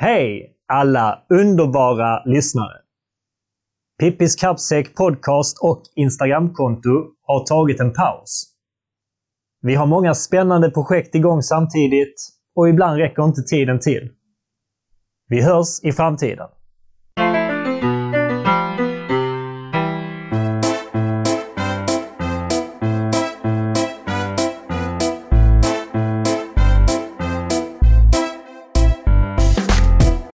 Hej alla underbara lyssnare! Pippis Kappsäck Podcast och Instagramkonto har tagit en paus. Vi har många spännande projekt igång samtidigt och ibland räcker inte tiden till. Vi hörs i framtiden!